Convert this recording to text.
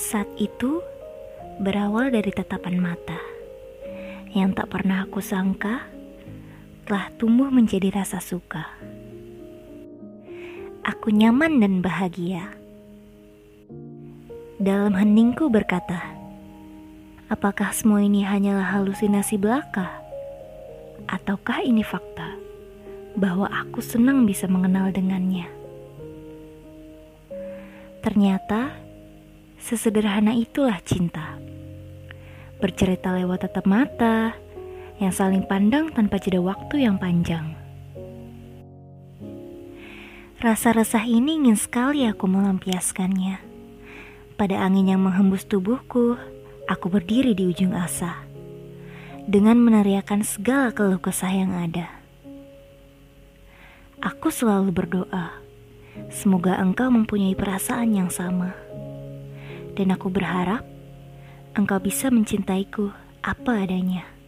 Saat itu berawal dari tatapan mata yang tak pernah aku sangka telah tumbuh menjadi rasa suka. Aku nyaman dan bahagia. Dalam heningku berkata, apakah semua ini hanyalah halusinasi belaka? Ataukah ini fakta bahwa aku senang bisa mengenal dengannya? Ternyata, sesederhana itulah cinta. Bercerita lewat tatap mata, yang saling pandang tanpa jeda waktu yang panjang. Rasa resah ini ingin sekali aku melampiaskannya pada angin yang menghembus tubuhku, aku berdiri di ujung asa dengan meneriakan segala keluh kesah yang ada. Aku selalu berdoa, semoga engkau mempunyai perasaan yang sama, dan aku berharap engkau bisa mencintaiku apa adanya.